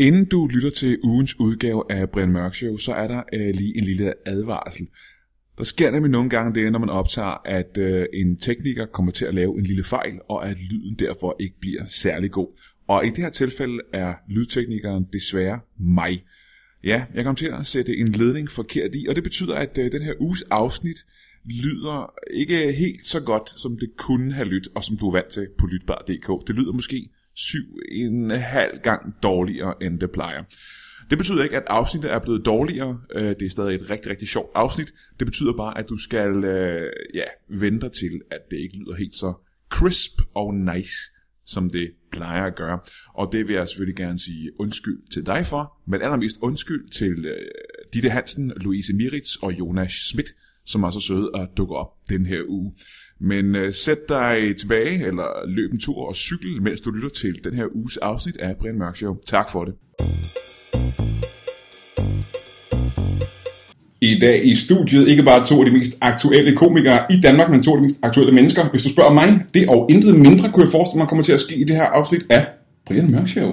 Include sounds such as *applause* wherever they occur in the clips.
Inden du lytter til ugens udgave af Brian Mørk Show, så er der øh, lige en lille advarsel. Der sker nemlig nogle gange det, når man optager, at øh, en tekniker kommer til at lave en lille fejl, og at lyden derfor ikke bliver særlig god. Og i det her tilfælde er lydteknikeren desværre mig. Ja, jeg kom til at sætte en ledning forkert i, og det betyder, at øh, den her uges afsnit lyder ikke helt så godt, som det kunne have lyttet, og som du er vant til på lytbar.dk. Det lyder måske syv en halv gang dårligere, end det plejer. Det betyder ikke, at afsnittet er blevet dårligere. Øh, det er stadig et rigtig, rigtig sjovt afsnit. Det betyder bare, at du skal øh, ja, vente til, at det ikke lyder helt så crisp og nice, som det plejer at gøre. Og det vil jeg selvfølgelig gerne sige undskyld til dig for, men allermest undskyld til øh, Ditte Hansen, Louise Miritz og Jonas Schmidt, som er så søde at dukke op den her uge. Men øh, sæt dig tilbage, eller løb en tur og cykel, mens du lytter til den her uges afsnit af Brian Mørk Show. Tak for det. I dag i studiet ikke bare to af de mest aktuelle komikere i Danmark, men to af de mest aktuelle mennesker. Hvis du spørger mig, det og intet mindre kunne jeg forestille mig kommer til at ske i det her afsnit af Brian Mørk Show.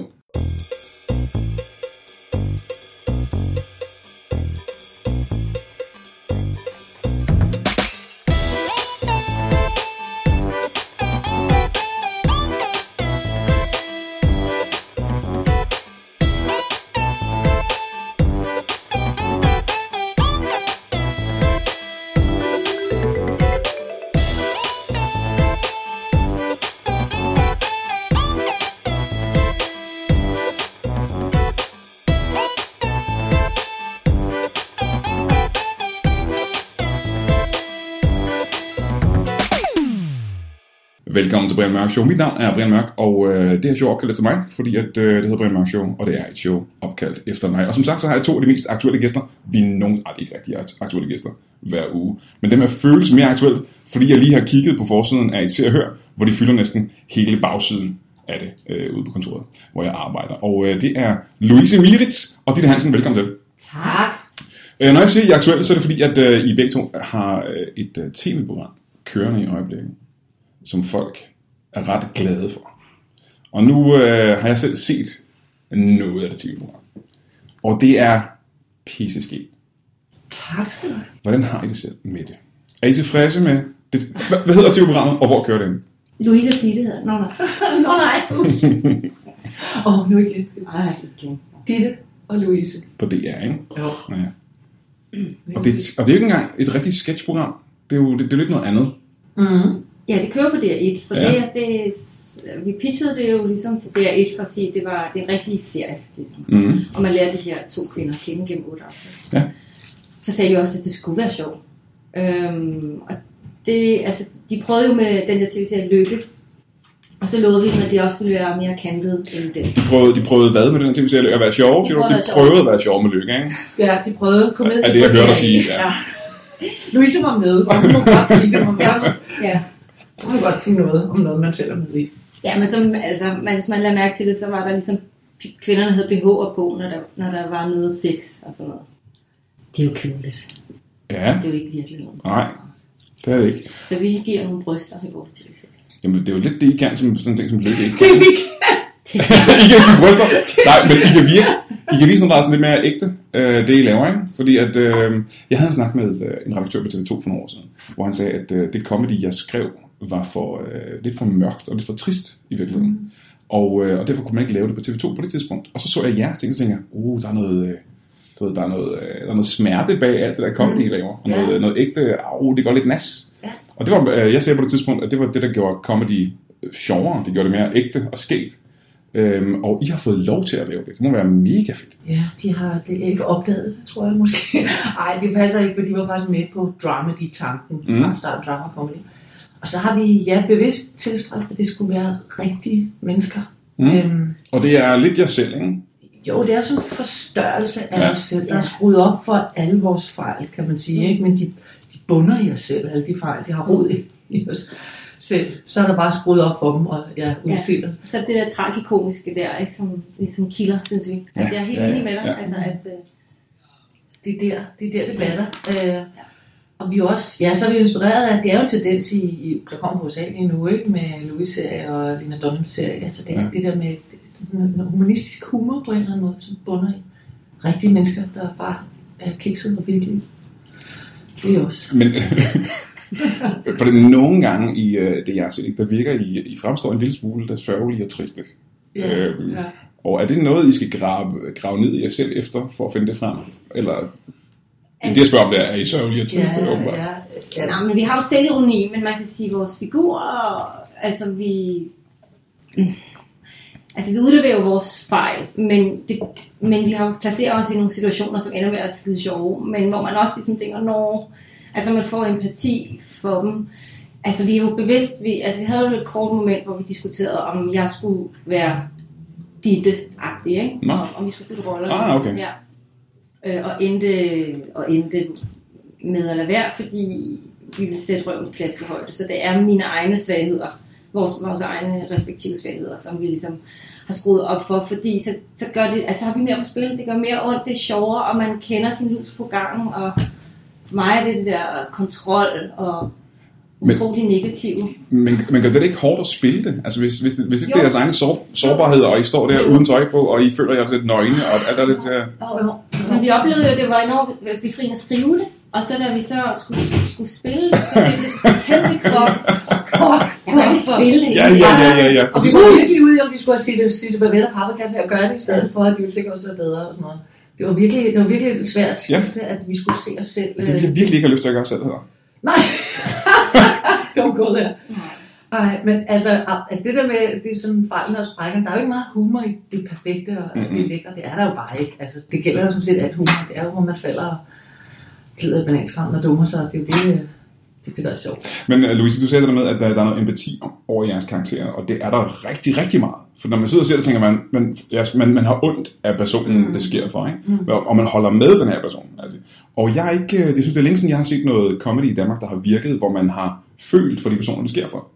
Velkommen til Brian Mørk Show. Mit navn er Brian Mørk, og øh, det her show er opkaldt efter mig, fordi at, øh, det hedder Brian Mørk Show, og det er et show opkaldt efter mig. Og som sagt, så har jeg to af de mest aktuelle gæster. Vi er nogen, ej, ikke rigtig aktuelle gæster hver uge. Men dem er føles mere aktuelle, fordi jeg lige har kigget på forsiden af et Se og Hør, hvor de fylder næsten hele bagsiden af det øh, ude på kontoret, hvor jeg arbejder. Og øh, det er Louise Miritz og Ditte Hansen. Velkommen til. Tak. Øh, når jeg siger, at I er aktuelle, så er det fordi, at øh, I begge to har øh, et øh, tv-program kørende i øjeblikket, som folk er ret glade for. Og nu øh, har jeg selv set noget af det tv-program. Og det er pisseskægt. Tak skal du have. Hvordan har I det selv med det? Er I tilfredse med det? Hvad, hvad hedder tv-programmet, og hvor kører det? Louise og Ditte hedder *laughs* Nå nej. Nå nej. ups. Åh, oh, nu igen. Ej, igen. Ditte og Louise. På DR, ikke? Jo. Ja. Og det, og det er jo ikke engang et rigtigt sketchprogram. Det er jo det, det er lidt noget andet. Mm. Ja, det kører på DR1, så Ja. det, det, vi pitchede det jo ligesom til DR1 for at sige, at det var det er en rigtig serie. Ligesom. Mm. Og man lærer de her to kvinder at kende gennem otte afsnit. Ja. Så sagde de også, at det skulle være sjovt. Øhm, og det, altså, de prøvede jo med den der tv-serie Lykke. Og så lovede vi dem, at det også ville være mere kantet end den. De prøvede, de prøvede hvad med den her tv-serie? At være sjove? De De, prøvede de at være prøvede at være sjove med lykke, ikke? Ja, de prøvede komedie. Er det, jeg hørte dig sige, ja. ja. Louise var med, så hun må godt sige det. Hun må Ja, ja. Hun må godt sige noget om noget, man selv med i. Ja, men som, altså, man, hvis man lader mærke til det, så var der ligesom, kvinderne havde BH'er på, når der, når der var noget sex og sådan noget. Det er jo kedeligt. Ja, Det er jo ikke virkelig noget. Nej. det er det ikke. Så vi giver nogle bryster i vores tv-serie. Jamen, det er jo lidt det, I kan, som sådan ting, som lykke ikke *laughs* Det kan. er vi *laughs* I kan give bryster. Nej, men I kan virke, I kan vise noget, der er sådan lidt mere ægte, øh, det I laver, ikke? Fordi at, øh, jeg havde en snak med øh, en redaktør på TV2 for nogle år siden, hvor han sagde, at øh, det comedy, jeg skrev, var for, øh, lidt for mørkt og lidt for trist i virkeligheden. Mm. Og, øh, og derfor kunne man ikke lave det på TV2 på det tidspunkt. Og så så jeg jeres ting, og tænkte jeg, uh, der er noget... Øh, du ved, der er noget, øh, der er noget smerte bag alt det der comedy, I laver. Og Ja. noget, noget ægte, au, det går lidt nas. Ja. Og det var, øh, jeg sagde på det tidspunkt, at det var det, der gjorde comedy øh, sjovere. Det gjorde det mere ægte og skægt. Øhm, og I har fået lov til at lave det. Det må være mega fedt. Ja, de har det ikke opdaget det, tror jeg måske. *laughs* Nej, det passer ikke, for de var faktisk med på Dramedy-tanken Mm. mm. fra start drama comedy. Og så har vi ja, bevidst tilstræbt, at det skulle være rigtige mennesker. Mm. Øhm, Og det er lidt jer selv, ikke? jo, det er jo sådan en forstørrelse af Ja. ja. os selv, der er skruet op for alle vores fejl, kan man sige. Ikke? Men de, de bunder i os selv, alle de fejl, de har rod i, i os selv. Så er der bare skruet op for dem og ja, udstillet. Så det der tragikomiske der, ikke, som ligesom kilder, synes vi. Altså, Ja, jeg er helt ja, enig med dig. ja. Altså, at, øh, det er der, det, er der, det batter. Øh, og vi er også, ja, så er vi inspireret af, det er jo en tendens i, i der kommer fra USA lige nu, ikke? med Louis-serie og Lina Dunham-serie, altså det, Ja. ja. det der med en humanistisk humor på en eller anden måde, som bunder i rigtige mennesker, der bare er kikset og virkelig. Det er også. Men *laughs* for det nogle gange i øh, det, jeg har set, der virker I, I fremstår en lille smule der sørgelige og triste. Ja, Øhm, ja. Og er det noget, I skal grave, grave ned i jer selv efter, for at finde det frem? Eller det, det det er, er I sørgelige og triste, Ja, åbenbart? ja, ja. Nej, men vi har jo selvironi, men man kan sige, at vores figurer, altså vi... Altså vi udleverer jo vores fejl, men, det, men vi har placeret os i nogle situationer, som ender med at skide sjove, men hvor man også ligesom tænker, når, altså man får empati for dem. Altså vi er jo bevidst, vi, altså vi havde jo et kort moment, hvor vi diskuterede, om jeg skulle være Ditte-agtig, ikke? Nå. Og, om vi skulle spille roller. Ah, okay. Ja. Øh, og, endte, og endte med at lade være, fordi vi vil sætte røven i klaskehøjde. Så det er mine egne svagheder, vores, vores egne respektive svagheder, som vi ligesom har skruet op for, fordi så, så gør det, altså har vi mere på spil, det gør mere ondt, det er sjovere, og man kender sin lus på gangen, og for mig er det det der kontrol og men- utrolig negative. Men, men gør det ikke hårdt at spille det? Altså hvis, hvis, det, hvis ikke Jo. det er jeres egne sår, sårbarhed, og I står der uden tøj på, og I føler jer lidt nøgne, og alt er lidt... Uh... Jo, jo. Men vi oplevede jo, at det var enormt befriende at skrive det, og så da vi så skulle, skulle spille, det, så blev det så kæmpe krop. Kan ikke spille det. Ja, ja, ja, ja, ja. Og vi var virkelig ude, om vi skulle have sit, sit bavet og paprika og gøre det i stedet for, at de ville sikkert også være bedre og sådan noget. Det var virkelig, det var virkelig svært skifte, at vi skulle se os selv. Det vil jeg virkelig ikke have lyst til at gøre selv heller. Nej, *laughs* don't go there. Ej, men altså, altså det der med, det er sådan fejlen og sprækken, der er jo ikke meget humor i det perfekte og Mhm. det lækre, det er der jo bare ikke. Altså, det gælder jo sådan set alt humor, det er jo, hvor man falder og glider i bananskrammen og dummer sig, det er jo det, øh, det, det der er sjovt. Men uh, Louise, du sagde det der med, at der, der er noget empati over jeres karakterer, og det er der rigtig, rigtig meget. For når man sidder og ser det, tænker man, man, ja, man, man har ondt af personen, mm. det sker for, ikke? Mm. Og, og man holder med den her person. Altså. Og jeg er ikke, øh, det synes jeg er længe siden, jeg har set noget comedy i Danmark, der har virket, hvor man har følt for de personer, det sker for.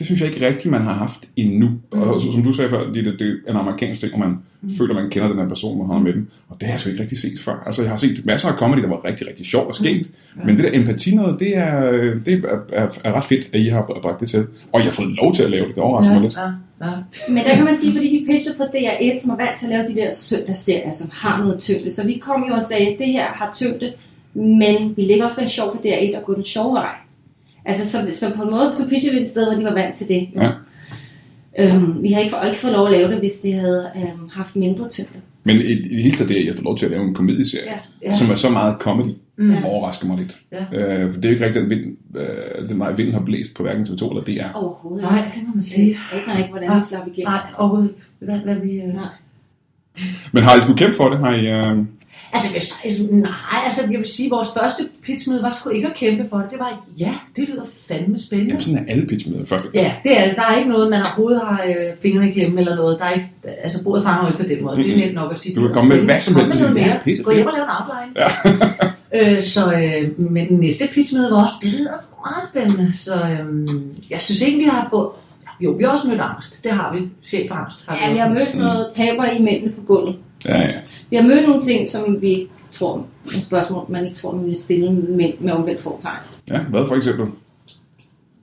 Det synes jeg ikke rigtigt, man har haft endnu. Mm. Og så, som du sagde før, det, det, det er en amerikansk ting, hvor man mm. føler, man kender den her person, man har med dem. Og det har jeg sgu ikke rigtig set før. Altså, jeg har set masser af comedy, der var rigtig, rigtig sjovt og sket. Mm. Men det der empati noget, det er, det er, er, er ret fedt, at I har bragt det til. Og jeg har fået lov til at lave det. Det overrasker mig lidt. ja, ja. Men der kan man sige, fordi vi pitcher på DR1, som er vant til at lave de der søndagsserier, som har noget tyngde. Så vi kom jo og sagde, at det her har tyngde, men vi lægger også være sjov for DR1 og gå den sjove vej. Altså, så, så på en måde, så pitcher vi et sted, hvor de var vant til det. Ja. Øhm, vi har ikke, ikke fået lov at lave det, hvis det havde øhm, haft mindre tyngde. Men i, i det hele taget det, at jeg får lov til at lave en komedieserie, Ja. Ja. som er så meget comedy, Mm. Ja. overrasker mig lidt. Ja. Øh, for det er jo ikke rigtigt, den, vind, øh, den vej vinden har blæst på hverken TV2 eller DR. Overhovedet Nej, det må man sige. Jeg aner ikke, hvordan vi slap igennem. Nej, overhovedet ikke. Hvad, hvad vi... Øh... Nej. Men har I skulle kæmpe for det? Har I, øh... Altså, hvis, altså, nej, altså, jeg vil sige, at vores første pitchmøde var sgu ikke at kæmpe for det. Det var, ja, det lyder fandme spændende. Jamen, sådan er alle pitchmøder først. Ja, det er det. Der er ikke noget, man overhovedet har øh, fingrene i klemme eller noget. Der er ikke, altså, bordet fanger jo ikke på den måde. Det er nemt nok at sige. Du kan det komme med hvad som Kom helst. med noget mere. Gå hjem og lave en outline. Ja. *laughs* øh, så, øh, men den næste pitchmøde var også, det lyder meget spændende. Så øh, jeg synes ikke, vi har fået... Jo, vi har også mødt angst. Det har vi. Chefangst har vi Ja, vi har mødt noget taber i mændene på gulvet. Ja, ja. Vi har mødt nogle ting, som vi tror, nogle spørgsmål, man ikke tror, man vil stille mænd med omvendt fortegn. ja, hvad for eksempel?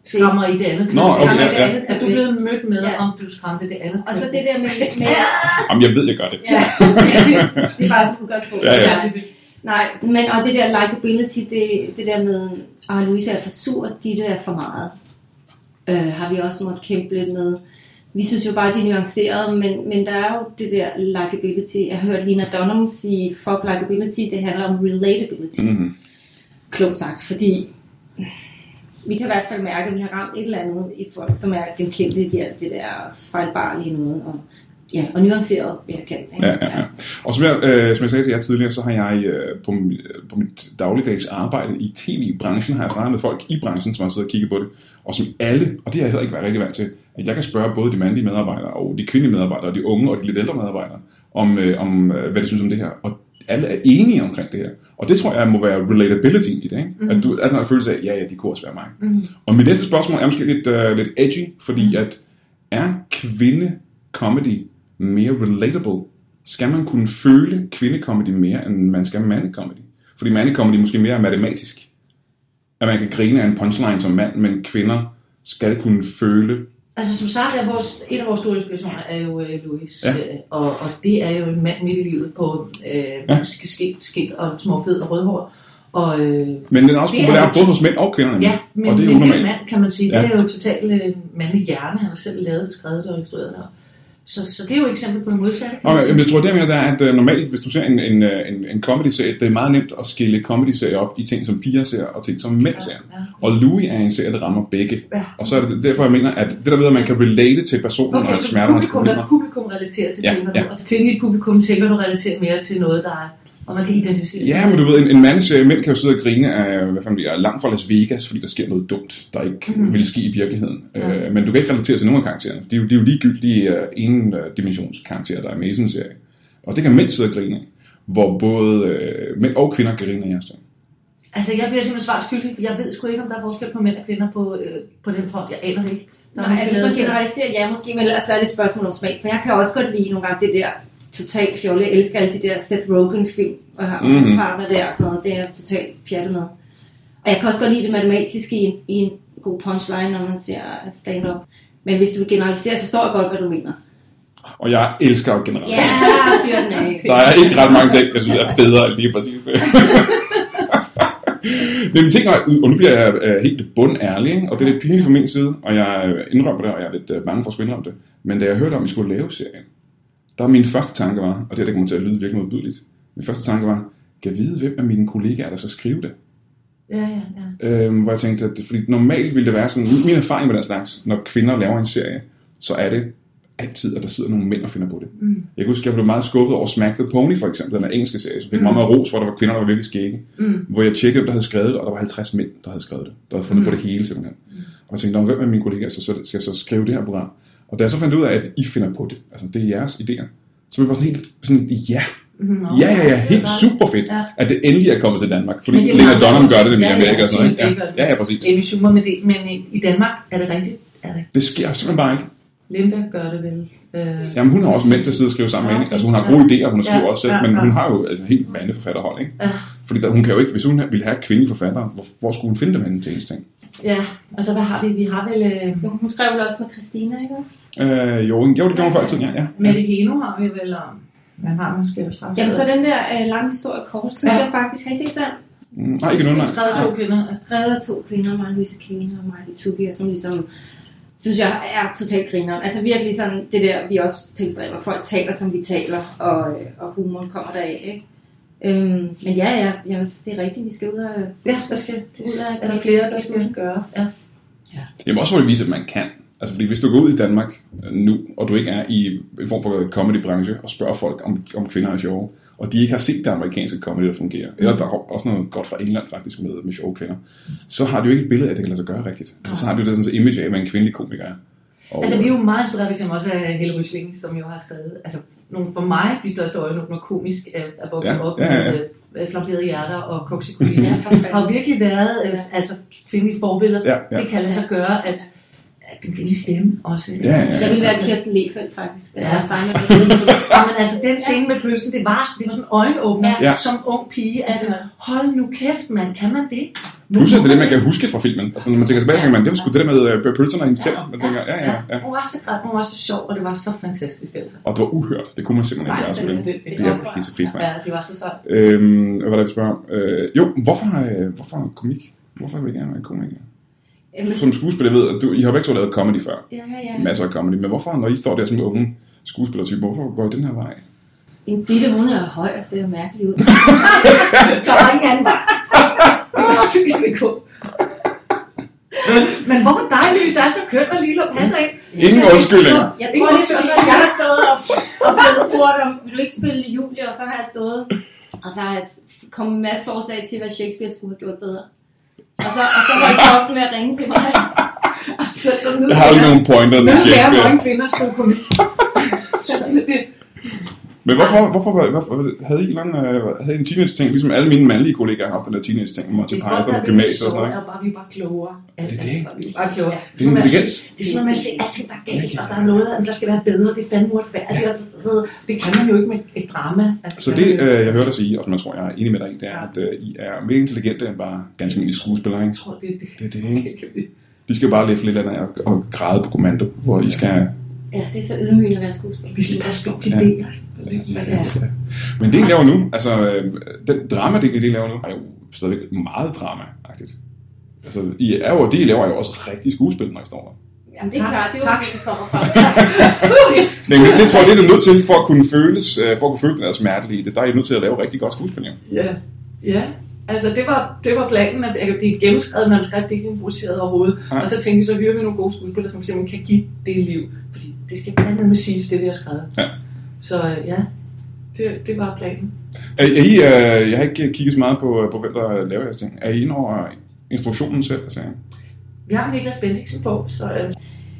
skræmmer i det andet. Nå, køn. okay, ja, ja. Er du blevet mødt med, Ja. om du skræmte det andet? Og så køn? det der med... med Jamen, jeg ved, jeg gør det. ja, det er bare sådan udgangspunkt. Ja, ja. Nej, men og det der likability, det, det der med, at Louise er for sur, Ditte er for meget, øh, har vi også måttet kæmpe lidt med. Vi synes jo bare, at de er nuancerede, men, men der er jo det der likability. Jeg har hørt Lina Dunham sige, fuck likability, det handler om relatability. Mm-hmm. Klogt sagt, fordi vi kan i hvert fald mærke, at vi har ramt et eller andet i folk, som er genkendeligt i alt det der fejlbarlige noget, og, ja, og nuanceret, kalde det. ikke? Ja, ja, ja. Og som jeg, øh, som jeg sagde til jer tidligere, så har jeg øh, på, mi- på mit dagligdags arbejde i tv-branchen, har jeg snakket med folk i branchen, som har siddet og kigget på det, og som alle, og det har jeg heller ikke været rigtig vant til, at jeg kan spørge både de mandlige medarbejdere, og de kvindelige medarbejdere, og de unge og de lidt ældre medarbejdere, om, øh, om øh, hvad de synes om det her. Og alle er enige omkring det her. Og det tror jeg må være relatability i det, ikke? Mm. At du at har en følelse af, ja, ja, de kunne også være mig. Mm. Og mit næste spørgsmål er måske lidt, uh, lidt edgy, fordi at er kvinde-comedy mere relatable? Skal man kunne føle kvinde-comedy mere, end man skal mande-comedy? Fordi mande-comedy måske mere er matematisk. At man kan grine af en punchline som mand, men kvinder skal kunne føle, Altså som sagt, er vores, en af vores store inspirationer er jo uh, Louis, Ja. ja. og, og det er jo en mand midt i livet på øh, Ja. skidt, skidt og små fed og rødhår. Og, øh, Men den er også er populær jo- både hos mænd og kvinder. ja, men, og det er men er mand, kan man sige. Ja. Det er jo totalt øh, mandlig hjerne. Han har selv lavet, skrevet og instrueret det. Så, så det er jo et eksempel på det modsatte. Okay, sige. jeg tror, det mener, der er, at uh, normalt, hvis du ser en, en, øh, en, en comedy-serie, det er meget nemt at skille comedy-serier op i ting, som piger ser, og ting, som mænd ser. Ja, ja. Og Louis er en serie, der rammer begge. Ja. Og så er det derfor, jeg mener, at det der ved, at man kan relate til personen og Okay, hans så smerter og hans publikum, publikum relaterer til Ja, ja, ting, ja. ja. og det kvindelige publikum tænker, du relaterer mere til noget, der er, og man kan identificere sig Ja, men du ved, en, en mandeserie, mænd kan jo sidde og grine af, hvad fanden, er langt fra Las Vegas, fordi der sker noget dumt, der ikke mm. Ville ske i virkeligheden. Ja. Øh, men du kan ikke relatere til nogen af karaktererne. De er jo, de er jo ligegyldige uh, endimensionskarakterer, der er med i sådan en serie. Og det kan mænd sidde og grine af, hvor både øh, mænd og kvinder kan grine af jeres ting. Altså, jeg bliver simpelthen svar skyldig, for jeg ved sgu ikke, om der er forskel på mænd og kvinder på, øh, på den front. Jeg aner det ikke. Er Nej, måske altså for at generalisere, ja, måske, men ellers er det et spørgsmål om smag. For jeg kan også godt lide nogle gange det der totalt fjolle. Jeg elsker alle de der Seth Rogen-film, og har Mhm. mm. hans partner der og sådan noget. Det er jeg totalt pjattet med. Og jeg kan også godt lide det matematiske i en, i en god punchline, når man ser stand-up. Men hvis du generaliserer, så forstår jeg godt, hvad du mener. Og jeg elsker jo generelt. Ja, fyr den af. Der er ikke ret mange ting, jeg synes er federe end lige præcis det. *laughs* Men ting, er- og nu bliver jeg øh, helt bundærlig, og det er lidt pinligt fra min side, og jeg indrømmer det, og jeg er lidt øh, bange for at skulle indrømme det. Men da jeg hørte om, at vi skulle lave serien, der min første tanke var, og det her det kommer til at lyde virkelig modbydeligt, min første tanke var, kan jeg vide, hvem af mine kollegaer, der skal skrive det? Ja, ja, ja. Øhm, hvor jeg tænkte, at det, fordi normalt ville det være sådan, min erfaring med den slags, når kvinder laver en serie, så er det altid, at der sidder nogle mænd og finder på det. Mm. Jeg kan huske, at jeg blev meget skuffet over Smack the Pony, for eksempel, den der engelske serie, som fik mm. meget, meget ros, hvor der var kvinder, der var virkelig skægge. Mm. Hvor jeg tjekkede, hvem der havde skrevet det, og der var 50 mænd, der havde skrevet det. Der havde fundet mm. på det hele, simpelthen. Og jeg tænkte, "Nå, hvem af mine kollegaer så, så skal så skrive det her program? Og da jeg så fandt ud af, at I finder på det, altså det er jeres idéer, så blev jeg sådan helt sådan, ja, Mm. ja, ja, ja, helt er super fedt, Ja. at det endelig er kommet til Danmark. Fordi Lena Dunham gør det nemlig i Ja, ja, Amerika og sådan noget. Ja, ja, ja, præcis. Amy Schumer med det, men i, i Danmark er det rigtigt. Er det? Det sker simpelthen bare ikke. Linda gør det vel. Øh, Jamen, hun har også mænd til at sidde og skrive sammen med Ja, hende. Altså, hun har gode idéer, hun har skriver Ja, også selv, ja, men ja. hun har jo altså helt mandeforfatterhold, ikke? ja. Fordi der, hun kan jo ikke, hvis hun ville have kvindelige forfattere, hvor, hvor skulle hun finde dem henne til ens ting? ja, altså hvad har vi? Vi har vel... Øh, Hun skrev vel også med Christina, ikke også? Øh, jo, jo, det gjorde hun før i tiden, ja. ja. Mette Heno har vi vel om... Hvad har man måske jo straks? Jamen så den der øh, lange historie kort, synes Ja. jeg faktisk, har I set den? Mm, Nej, ikke nu, nej. skrevet to kvinder. skrevet to kvinder, Maja-Louise Kane og Maja Tugia, som ligesom, synes jeg, er totalt grineren. Altså virkelig sådan det der, vi også tilstræber. Folk taler, som vi taler, og, øh, og humoren kommer deraf, ikke? Øhm, men ja, ja, ja, det er rigtigt, vi skal ud og... Ja, der skal... Ud af, Er der flere, der skal gøre? Ja. Jamen også for at vise, at man kan. Altså fordi hvis du går ud i Danmark øh, nu, og du ikke er i en form for comedy-branche, og spørger folk, om, om kvinder er sjove, og de ikke har set det amerikanske comedy, der fungerer, eller der er også noget godt fra England faktisk med, med sjove kvinder, så har de jo ikke et billede af, at det kan lade sig gøre rigtigt. Så, så har de jo det sådan, image af, hvad en kvindelig komiker er. Og, Altså, vi er jo meget inspireret, eksempel også af Helle Rysling, som jo har skrevet, altså, nogle, for mig, de største øjenåbner komisk er, er vokset Ja, op ja, ja. med øh, flamberede hjerter og koksekolini. Ja, har virkelig været øh, altså, kvindelige forbilleder. Ja, ja. Det kan lade sig gøre, at, at den kvindelige stemme også. Ja, ja, ja. Jeg ville være Kirsten Lefeldt, faktisk. Ja. Steiner. Ja, men altså, den scene med pølsen, det var, det var sådan en øjenåbner Ja. som ung pige. Altså, hold nu kæft, mand, kan man det? Plus at det er det, man kan huske fra filmen. Altså når man tænker tilbage, så tænker man, det var sgu det der med øh, pølserne og hendes tænder. Man tænker, ja, ja, ja. Hun var så græd, hun var så sjov, og det var så fantastisk, altså. Og det var uhørt. Det kunne man simpelthen ikke gøre. det- skulle det- Det det- er pisse fedt, mand. Ja, det var så sejt. Øhm, hvad var det, jeg spørger om? øh, Jo, hvorfor, øh, hvorfor komik? Hvorfor vil I gerne være komiker? Jamen, Som skuespiller ved, at du, I har begge to lavet comedy før. ja, ja. Masser af comedy. Men hvorfor, når I står der som unge skuespillertyper, hvorfor går I den her vej? En Ditte, hun er høj og ser mærkelig ud. *laughs* Der var ingen anden vej. Men hvorfor dig, Lille? Der er så køn og lille og passer ind. Ingen undskyldninger. Jeg tror, det er fordi, jeg har stået og, og blevet spurgt om, vil du ikke spille Julie? Og så har jeg stået, og så har jeg kommet en masse forslag til, hvad Shakespeare skulle have gjort bedre. Og så, og så var jeg op med at ringe til mig. Så, så nu Jeg har aldrig nogen pointer til Nu lærer Shakespeare. mange kvinder stå på. *laughs* Sådan er det. Men hvorfor, hvorfor, hvorfor havde I lang, øh, havde I en teenage-ting, ligesom alle mine mandlige kollegaer har haft den der teenage-ting, Monty Det Python og er gymnasiet og sådan noget. og bare, vi er bare klogere. Det er det. Vi er bare klogere. Ja. Det er intelligens. Det er sådan at se alting, der er galt, og der er noget, der skal være bedre, det er fandme uretfærdigt. videre. Det kan man jo ikke med et drama. Altså, Så det, man øh, jeg hørte dig sige, og som jeg tror, jeg er enig med dig i, det er, at øh, I er mere intelligente end bare ganske almindelige skuespillere? Jeg tror, det er det. Det er det, *laughs* ikke? det. vi- De skal bare læffe lidt af og, og græde på kommando, hvor I skal... Ja, det er så ydmygende at være skuespiller. Vi skal bare stå til Ja. det. Ja. Men det, I laver nu, altså øh, den drama, det I laver nu, er jo stadigvæk meget drama-agtigt. Altså, I er jo, det I laver er jo også rigtig skuespil, når I står der. Jamen, det er Tak, klart, det er jo, tak. det, vi kommer fra. *laughs* Men det, det tror jeg, det er I nødt til, for at kunne føles, øh, for at kunne føle den der smerte i det. Der er I nødt til at lave rigtig godt skuespil, jo. Ja, ja. Altså, det var, det var planen, at det er et gennemskrevet manuskript, det er ikke improviseret overhovedet. Nej. Og så tænkte vi, så hyrer vi nogle gode skuespillere, som simpelthen kan give det liv. Fordi det skal andet siges, det vi har skrevet. Ja. Så øh, ja, det, det var planen. Er, er I, øh, jeg har ikke kigget så meget på, på hvem der laver jeres ting. Er I inde over instruktionen selv? Altså, Vi har Niklas Bendiksen på, så øh,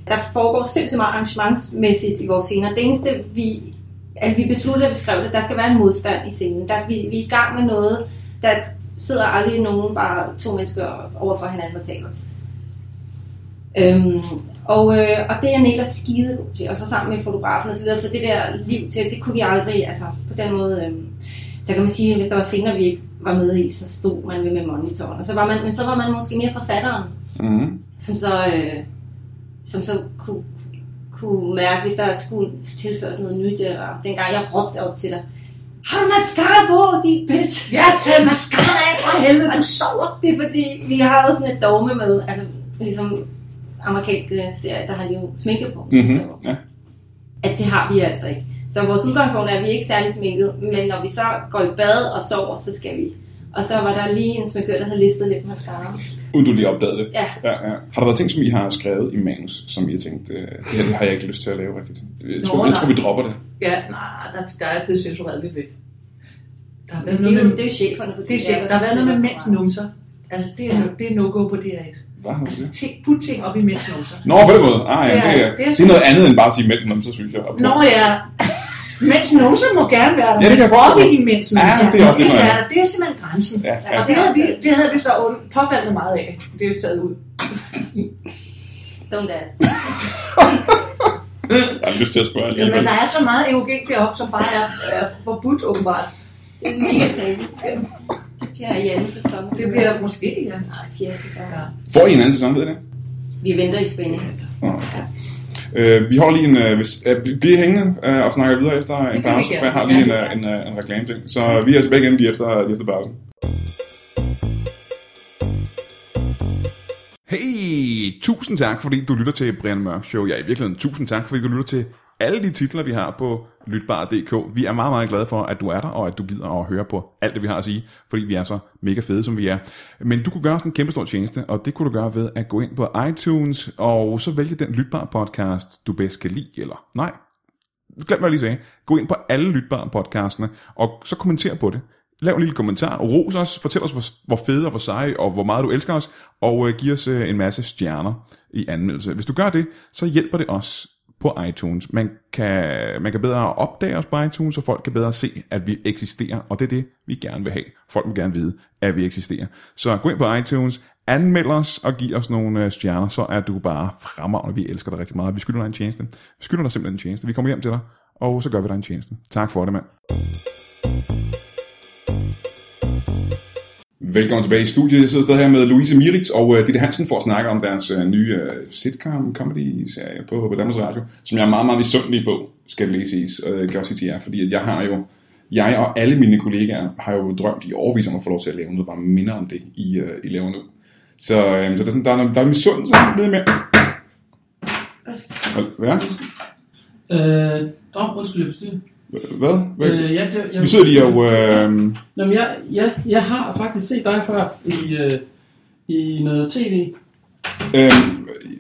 Der foregår sindssygt meget arrangementsmæssigt i vores scener. Det eneste, vi, at vi besluttede, at vi skrev det, der skal være en modstand i scenen. Der, vi, vi er i gang med noget, der sidder aldrig nogen, bare to mennesker over for hinanden og taler. Øhm, og, øh, og det er Niklas skide god til, og så sammen med fotografen og så videre, for det der liv til, det kunne vi aldrig, altså på den måde, øhm, så kan man sige, at hvis der var scener, vi ikke var med i, så stod man ved med monitoren, og så var man, men så var man måske mere forfatteren, mm-hmm. som så, øh, som så kunne, kunne mærke, hvis der skulle tilføres noget nyt, og dengang jeg råbte op til dig, har du mascara på, de bitch? ja, tag mascara af for helvede, du sover. Det er fordi, vi har jo sådan et dogme med, altså ligesom amerikanske serier, der har jo sminke på. Mm-hmm. Så, Ja. at det har vi altså ikke. Så vores udgangspunkt er, at vi er ikke særlig sminket, men når vi så går i bad og sover, så skal vi. Og så var der lige en sminkør, der havde listet lidt mascara. Uden du lige opdagede det. Ja. Ja, ja. Har der været ting, som I har skrevet i manus, som I har tænkt, øh, det her har jeg ikke lyst til at lave rigtigt? Jeg tror, Nå, jeg tror vi dropper det. Ja, nej, der, der er blevet censureret lidt væk. Der har været det er noget jo, med, det er cheferne på det er sjældent. Der har været noget med mænds numser. Altså, det er, ja. det er no-go på DR1. Hvad har du Altså, det? ting, put ting op i mænds numser. Nå, på den måde. Ah, ja, Det er det, altså- er, det er det er noget andet end bare at sige så synes jeg. Nå ja, mænds numser må gerne være der. Ja, det kan jeg men op i numser. Ja, det er også det, noget er, det er simpelthen grænsen. Ja, ja. Og det havde vi, det havde vi så påfaldende meget af. Det er jo taget ud. Don't ask. Jeg har lyst til at spørge Ja, alligevel. men der er så meget eugen deroppe, som bare er, er forbudt åbenbart. Det er mega bliver i anden sæson. Det bliver måske, ja. Nej, fjerde sæson. Ja. Får I en anden sæson, ved I det? Vi venter i spænding. Nå, okay. Øh, vi holder lige en... Øh, hvis, øh, bl- bliv hængende øh, og snakker videre efter en pause, for jeg har lige en, Ja. øh, en, øh, en reklame ting. Så vi er tilbage igen lige efter, lige efter pausen. Hey, tusind tak, fordi du lytter til Brian Mørk Show. Ja, i virkeligheden tusind tak, fordi du lytter til alle de titler, vi har på Lytbar.dk. Vi er meget, meget glade for, at du er der, og at du gider at høre på alt det, vi har at sige, fordi vi er så mega fede, som vi er. Men du kunne gøre os en kæmpe stor tjeneste, og det kunne du gøre ved at gå ind på iTunes, og så vælge den Lytbar podcast, du bedst kan lide, eller nej, glem hvad jeg lige sagde. Gå ind på alle lytbare podcastene, og så kommenter på det. Lav en lille kommentar, ros os, fortæl os, hvor, hvor fede og hvor seje, og hvor meget du elsker os, og øh, giv os øh, en masse stjerner i anmeldelse. Hvis du gør det, så hjælper det os på iTunes. Man kan, man kan bedre opdage os på iTunes, så folk kan bedre se, at vi eksisterer, og det er det, vi gerne vil have. Folk vil gerne vide, at vi eksisterer. Så gå ind på iTunes, anmeld os og giv os nogle øh, stjerner, så er du bare fremragende. Vi elsker dig rigtig meget. Vi skylder dig en tjeneste. Vi skylder dig simpelthen en tjeneste. Vi kommer hjem til dig, og så gør vi dig en tjeneste. Tak for det, mand. Velkommen tilbage i studiet. Jeg sidder stadig her med Louise Miritz og uh, Ditte Hansen for at snakke om deres uh, nye uh, sitcom comedy serie på, på Danmarks Radio, som jeg er meget, meget misundelig på, skal det lige siges. Og jeg kan også sige til jer, fordi at jeg har jo, jeg og alle mine kollegaer har jo drømt i overvis om at få lov til at lave noget, bare minder om det, I, uh, I laver nu. Så, um, så der, er sådan, der, er, der er misundelse nede med. Hvad? Øh, oh, undskyld, jeg forstyrrer. Hvad? Hvad? Øh, ja, det, jeg, Vi sidder lige og... Uh, Nå, men jeg, ja, jeg har faktisk set dig før i, øh, i noget tv. Øh,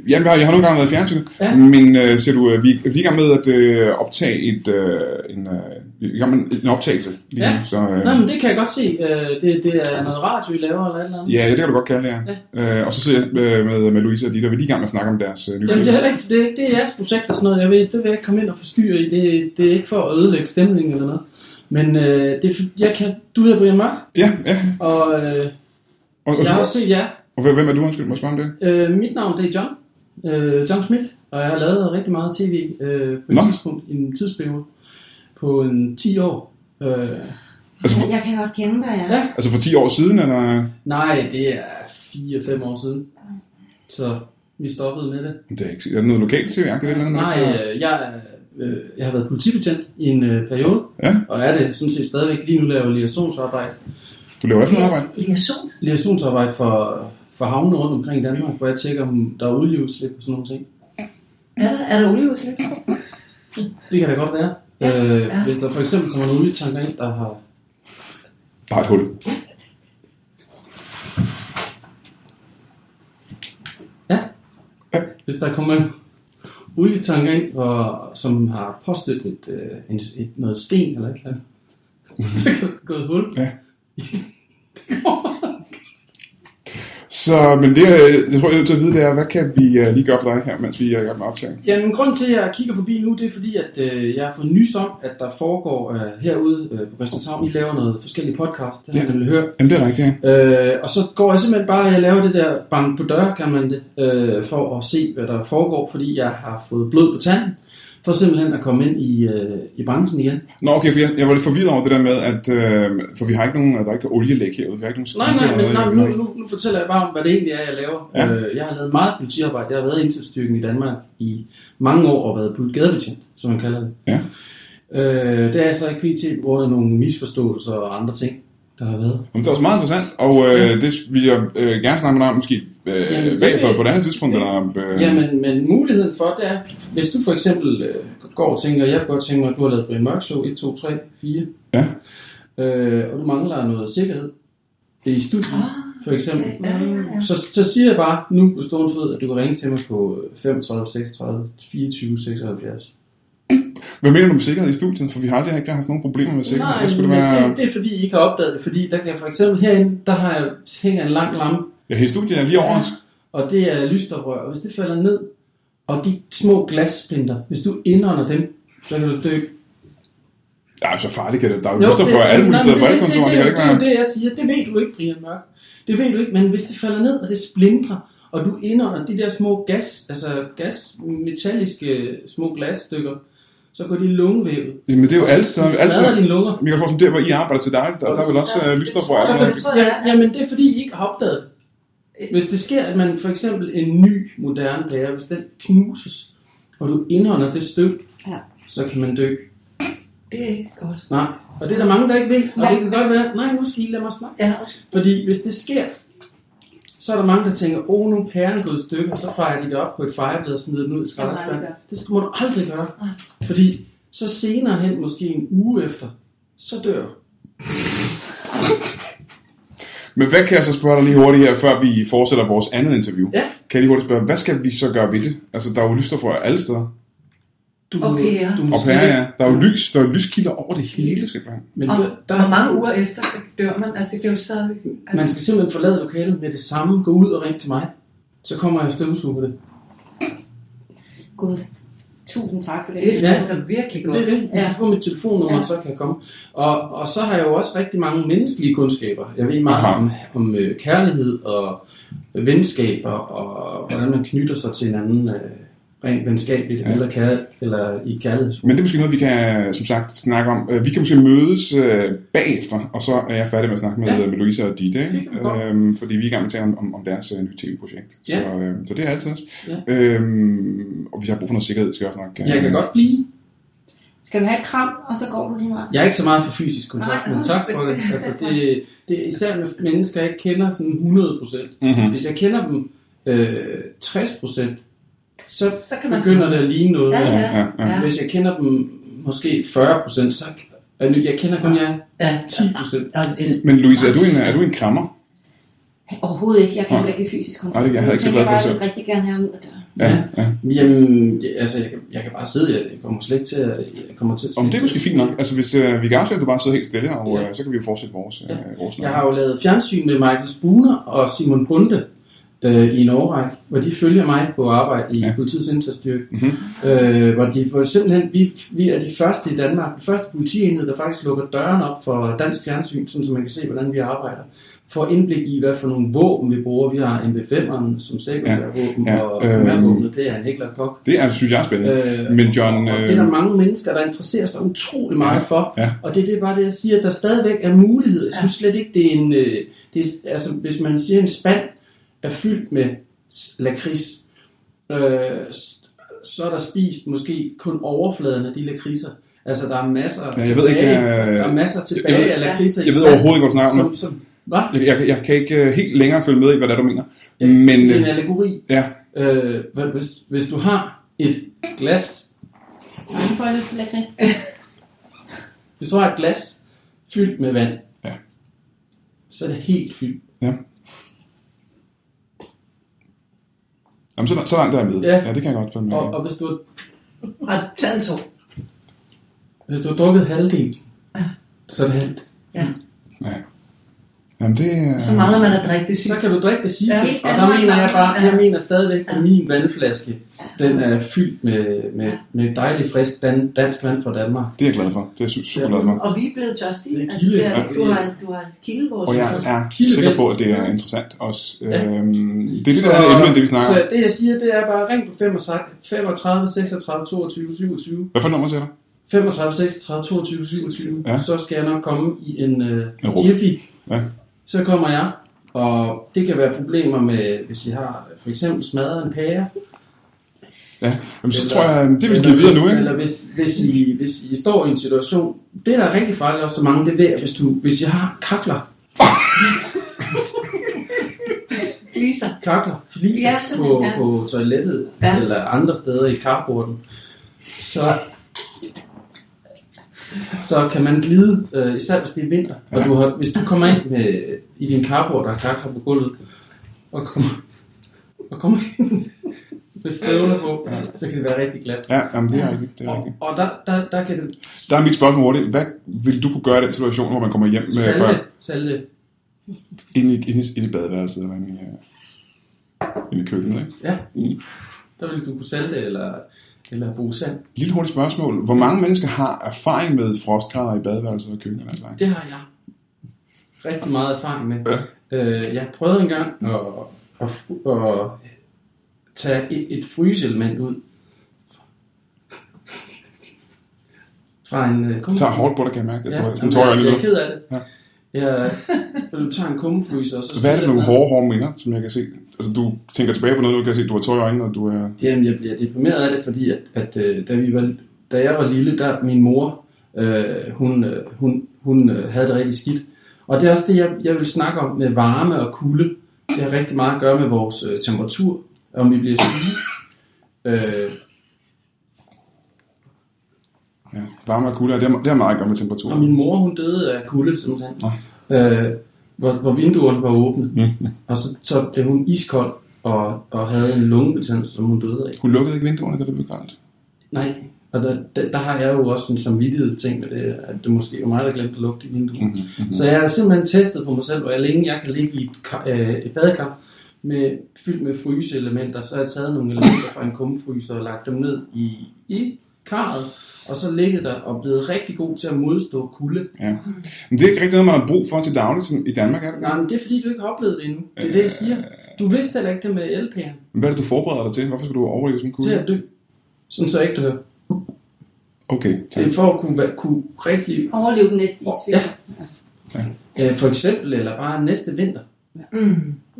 jamen, jeg har, jeg har nogle gange været i fjernsynet, Ja. men øh, ser du, øh, vi, vi er i gang med at øh, optage et, øh, en, øh, vi med en optagelse lige Ja. så øh, Nå, men det kan jeg godt se. Øh, det, det er noget radio, I laver eller et eller andet. ja, det kan du godt kalde det, ja. Øh, og så sidder jeg øh, med, med Louise og Dieter, vi er lige i gang med at snakke om deres øh, nye Jamen, det er, ikke, det, det er jeres projekt og sådan noget. Jeg ved, det vil jeg ikke komme ind og forstyrre i. Det, det er ikke for at ødelægge stemningen eller noget. Men øh, det jeg kan, du hedder Brian Mørk, Ja, ja. og øh, Og, og, jeg har så, også set jer. og hvem hvem er du, undskyld, må jeg spørge om det? Øh, mit navn det er John. Øh, John Smith. Og jeg har lavet rigtig meget tv øh, på et Nå. tidspunkt, i en tidsperiode på en 10 år. Øh, Altså, for, Jeg kan godt kende dig, ja. ja, altså for 10 år siden, eller? Nej, det er 4-5 år siden. Så vi stoppede med det. Det er, ikke, er det noget lokalt tv det eller andet? Nej, øh, jeg, er, øh, jeg har været politibetjent i en øh, periode, Ja. og er det sådan set stadigvæk lige nu laver jeg liaisonsarbejde. Du laver efter noget arbejde? Liaison. Liaisonsarbejde for, for havne rundt omkring i Danmark, hvor jeg tjekker, om der er olieudslip og sådan nogle ting. Er der, er der olieudslip? Det kan da godt være. Ja, øh, ja. Hvis der for eksempel kommer nogle olietanker ind, der har... Der er et hul. Ja. Hvis der kommer en olietanker ind, hvor, som har påstødt et, øh, en, et, noget sten eller et eller andet, *laughs* så kan der gå et hul. Ja. *laughs* Så, men det, øh, jeg tror, jeg er nødt til at vide, det er, hvad kan vi øh, lige gøre for dig her, mens vi er i gang med optagning? Jamen, grund til, at jeg kigger forbi nu, det er fordi, at øh, jeg har fået nys om, at der foregår øh, herude øh, på Christianshavn, I laver noget forskellige podcast, det har jeg Ja. nemlig hørt. Jamen, det er rigtigt, ja. Øh, og så går jeg simpelthen bare, jeg laver det der bank på dør, kan man det, øh, for at se, hvad der foregår, fordi jeg har fået blod på tanden, for simpelthen at komme ind i, øh, i branchen igen. Nå, okay, for jeg, jeg var lidt forvirret over det der med, at øh, for vi har ikke nogen, der er ikke olielæg herude, vi har ikke nogen Nej, nej, men nej, nu, nu, nu fortæller jeg bare om, hvad det egentlig er, jeg laver. Ja. Øh, jeg har lavet meget politiarbejde. Jeg har været indsatsstyrken i Danmark i mange år og været gaderbetjent, som man kalder det. Ja. Øh, det er jeg så ikke pt. på grund af nogle misforståelser og andre ting, der har været. Men det er også meget interessant, og øh, det vil jeg øh, gerne snakke med dig om, måske øh, Jamen, det bagefter på et andet tidspunkt. det- eller, øh, Ja, men, men muligheden for det er, hvis du for eksempel øh, går og tænker, jeg kunne godt tænke mig, at du har lavet Brian Mørk Show 1, 2, 3, 4, Ja. øh, og du mangler noget sikkerhed i studiet, Ah, for eksempel, Ja, ja, ja. Så, så siger jeg bare nu på stående fod, at du kan ringe til mig på 35 36 24 76. Hvad mener du med sikkerhed i studiet? For vi har aldrig ikke haft nogen problemer med sikkerhed. Nej, Hvad skulle men det være? det, det er fordi, I ikke har opdaget det. Fordi der kan jeg for eksempel herinde, der har jeg hænger en lang lampe, Ja, her i studiet er lige over os. og det er lysstofrør. Og hvis det falder ned, og de små glassplinter, hvis du indånder dem, så kan du dø. Ja, så farligt kan det. Der er jo lyster for alle mulige steder på alle det, det, kontorer. det, Det det, det, det, er jo være. det, jeg siger. Det ved du ikke, Brian Mørk. Det ved du ikke, men hvis det falder ned, og det splintrer, og du indånder de der små gas, altså gas, metalliske små glasstykker, så går de i lungevævet. Jamen, det er jo alle så steder. Alle smadrer steder. dine lunger. Men jeg kan forstå, der hvor I arbejder til dig, der, der er vel også øh, alle. jeg. Ja, jamen det er fordi, I ikke har opdaget. Hvis det sker, at man for eksempel en ny, moderne lærer, hvis den knuses, og du indånder det støv, Ja. så kan man dø. Det er ikke godt. Nej, og det er der mange, der ikke ved, og Nej. det kan godt være, nej, nu skal I lade mig snakke. Ja, også. Fordi hvis det sker, så er der mange, der tænker, åh, nu er pæren gået i stykker, og så fejrer de det op på et fejreblad og smider den ud i skraldespanden. Det skal- må du aldrig gøre. Fordi så senere hen, måske en uge efter, så dør du. *laughs* Men hvad kan jeg så spørge dig lige hurtigt her, før vi fortsætter vores andet interview? Ja. Kan jeg lige hurtigt spørge, hvad skal vi så gøre ved det? Altså, der er jo lyster for alle steder. Du, Og pærer. du må Og pære, ja. Der er jo lys, der er lyskilder over det hele, simpelthen. Men Og der, der, hvor mange uger efter dør man? Altså, det kan jo så... Man Altså, skal simpelthen forlade lokalet med det samme, gå ud og ringe til mig. Så kommer jeg og støvsuger det. Gud, tusind tak for det. det er Ja. altså virkelig Det godt. er det. Jeg Ja. kan få mit telefonnummer, Ja. og så kan jeg komme. Og, og så har jeg jo også rigtig mange menneskelige kundskaber. Jeg ved meget Aha. om, om øh, kærlighed og øh, venskaber, og hvordan man knytter sig til hinanden. Øh, rent venskabeligt, ja. eller, kær, eller i kærlighed. Men det er måske noget, vi kan, som sagt, snakke om. Øh, Vi kan måske mødes øh, bagefter, og så er jeg færdig med at snakke med, Ja. ja. med Louise og Ditte, ikke? Øhm, fordi vi er i gang med at tale om, om, deres øh, nye tv-projekt. Ja. Så, øh, så det er altid. Ja. Øhm, og hvis jeg har brug for noget sikkerhed, skal jeg også nok... øh, Jeg kan godt blive. Skal vi have et kram, og så går du lige meget? Jeg er ikke så meget for fysisk kontakt, Nej. men tak for det. *laughs* Altså, det, det er især med mennesker, jeg ikke kender sådan 100%. Mm-hmm. Hvis jeg kender dem øh, 60%, så, Så kan man- begynder det at ligne noget. Ja, ja. Ja, ja. Hvis jeg kender dem måske 40%, så er nu- jeg kender kun jer Ja. 10%. Og en, Men Louise, er du en, er du en krammer? Overhovedet ikke. Jeg kan heller ikke fysisk kontakt. Nej, det er jeg ikke så Men glad for Jeg vil rigtig gerne have ud af døren. Ja, ja. Jamen, altså, jeg, kan- jeg kan bare sidde, jeg, kommer slet ikke til at... Jeg kommer til at Om det er måske fint nok. Altså, hvis øh, vi kan afsløre, at du bare sidder helt stille, og Ja. øh, så kan vi jo fortsætte vores, øh, Ja. vores snak. Jeg har jo lavet fjernsyn med Michael Spooner og Simon Bunde øh, i en årrække, hvor de følger mig på arbejde i Ja. politiets indsatsstyrke. Mhm. Øh, hvor de for simpelthen, vi, vi er de første i Danmark, den første politienhed, der faktisk lukker døren op for dansk fjernsyn, sådan så man kan se, hvordan vi arbejder. For indblik i, hvad for nogle våben vi bruger. Vi har MB5'eren som sekundærvåben, Ja, ja, og primærvåbnet, det er en hækler kok. Det er, synes jeg er spændende. Øh, Men John, og, og øh, det er der mange mennesker, der interesserer sig utrolig meget Ja, for. ja. Og det er det bare det, jeg siger, at der stadigvæk er mulighed. Jeg synes slet ikke, det er en... Øh, det er, altså, hvis man siger, en spand er fyldt med lakrids, øh, så er der spist måske kun overfladen af de lakridser. Altså, der er masser Ja, jeg ved ikke, tilbage, øh, der er masser tilbage jeg ved- af lakridser. i Jeg ved overhovedet ikke, hvad du snakker om. som, som, hvad? Jeg, jeg, jeg kan ikke øh, helt længere følge med i, hvad det er, du mener. Ja, Men, det er en øh, allegori. ja, Øh, hvis, hvis du har et glas, Mange får lyst til lakrids. *laughs* hvis du har et glas fyldt med vand, Ja. så er det helt fyldt. ja. Jamen, så, så langt er jeg med. Ja. ja, det kan jeg godt følge med. Og, og hvis, du, Og tag en tår. hvis du har drukket halvdelen, så er det halvt. Ja. Ja. Jamen, det er... Så mangler man at drikke det Så sidste. kan du drikke det sidste, Ja. Og der mener jeg bare, Ja. jeg mener stadigvæk, at min vandflaske, den er fyldt med, med, med dejlig frisk dan, dansk vand fra Danmark. Det er jeg glad for. Det er super glad for. Og vi er blevet tørstige. Det er Altså, det er, du har, du har kildet vores Og jeg er sikker på, at det er interessant også. Ja. Øhm, det er lidt af emne, end det vi snakker så om. det jeg siger, det er bare ring på 35, 35 36 22 27. Hvad for nummer siger du? 35, 36, 22, 27, Ja. så skal jeg nok komme i en uh, En ruf. Ja. Så kommer jeg, og det kan være problemer med, hvis I har for eksempel smadret en pære. Ja, Jamen, så Eller- tror jeg, det vil give videre hvis- nu, ikke? Eller hvis, hvis, I, hvis I står i en situation, det der er rigtig farligt også så mange, det er ved, hvis, du, hvis I har kakler, Fliser. kakler, fliser Ja, på, ja. på toilettet, Ja. ja. eller andre steder i carporten, så, så kan man glide, øh, især hvis det er vinter. Og du har, hvis du kommer ind med, i din carport, der er kakler på gulvet, og kommer, og kommer ind med støvler på, Ja. så kan det være rigtig glat. Ja, jamen, det er rigtigt. Det er Og, rigtigt. og der, der, der kan det Der er mit spørgsmål hurtigt. Hvad vil du kunne gøre i den situation, hvor man kommer hjem med børn salte, salte. ind i, ind i, ind i badeværelset eller ind i, uh, ind i køkkenet, ikke? Ja, Mm. der vil du kunne salte eller, eller sand. Lille hurtigt spørgsmål. Hvor mange mennesker har erfaring med frostgrader i badeværelset og køkkenet? Altså? Det har jeg rigtig meget erfaring med. Ja. Øh, jeg prøvede engang at, at, at tage et, et fryseelement ud fra en uh, tager hårdt på dig, kan jeg mærke. Ja, sådan tår jeg jeg, jeg er ked af det. Ja. Jeg, du tager en kummefryser, og så Hvad er det for nogle hårde, hårde minder, som jeg kan se? Altså, du tænker tilbage på noget, nu kan jeg se, du har tår i øjnene, og du er... Jamen, jeg bliver deprimeret af det, fordi at, at øh, da, vi var, da jeg var lille, der min mor, øh, hun, øh, hun, hun øh, havde det rigtig skidt. Og det er også det, jeg, jeg vil snakke om med varme og kulde. Det har rigtig meget at gøre med vores øh, temperatur, om vi bliver syge. Øh, Ja, varme og kulde, det har, det har meget at gøre med temperatur. og min mor, hun døde af kulde, simpelthen. Øh, hvor, hvor vinduerne var åbne. Mm. Og så, så blev hun iskold og, og havde en lungebetændelse, som hun døde af. Hun lukkede ikke vinduerne, da det blev koldt. Nej, og der, der, der har jeg jo også en samvittighedsting med det, at det måske var mig, der glemte at lukke de vinduer. Mm. Mm-hmm. Så jeg har simpelthen testet på mig selv, hvor længe jeg kan ligge i et, øh, et badekar med, fyldt med fryseelementer. Så har jeg taget nogle elementer fra en kummefryser og lagt dem ned i, i karret, og så ligget der og blevet rigtig god til at modstå kulde. Ja. Men det er ikke rigtig noget, man har brug for til dagligt som i Danmark, er det? Nej, men det er fordi, du ikke har oplevet det endnu. Det er det, jeg siger. Du vidste heller ikke det med LP'en. Men Hvad er det, du forbereder dig til? Hvorfor skal du overleve sådan en Til kulde? at dø. Sådan så jeg ikke dør. Okay, Det tak. er for at kunne, kunne rigtig... Overleve den næste isvinter. Ja. Øh, for eksempel, eller bare næste vinter. Mm.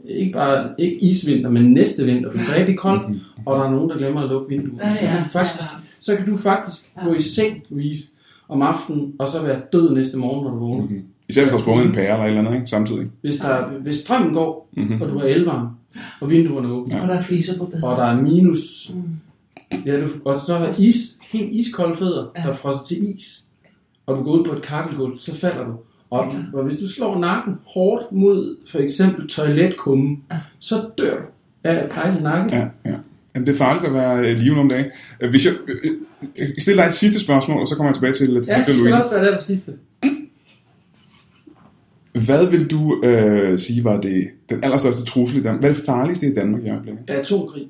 Ikke bare ikke isvinter, men næste vinter, for det er rigtig koldt, Mhm. og der er nogen, der glemmer at lukke vinduet. Ja, Så, ja. faktisk, så kan du faktisk Ja. gå i seng, Louise, om aftenen, og så være død næste morgen, når du vågner. Mhm. Især hvis der er sprunget en pære eller et eller andet, ikke? Samtidig. Hvis, der, hvis strømmen går, Mhm. og du har elvarme, og vinduerne er åbne, Og der er fliser på badet. og der er minus, Mm. ja, du, og så er is, helt iskolde fødder, Ja. der er frosset til is, og du går ud på et kakkelgulv, så falder du. Og, og hvis du slår nakken hårdt mod for eksempel toiletkummen, Ja. så dør du af pejle nakken. Ja, ja. Jamen, det er farligt at være øh, live nogle dage. Øh, Hvis jeg, øh, øh, jeg stiller dig et sidste spørgsmål, og så kommer jeg tilbage til, til Ja, dig, så skal også være det aller sidste. Hvad vil du øh, sige var det, den allerstørste trussel i Danmark? Hvad er det farligste i Danmark i øjeblikket? Atomkrig.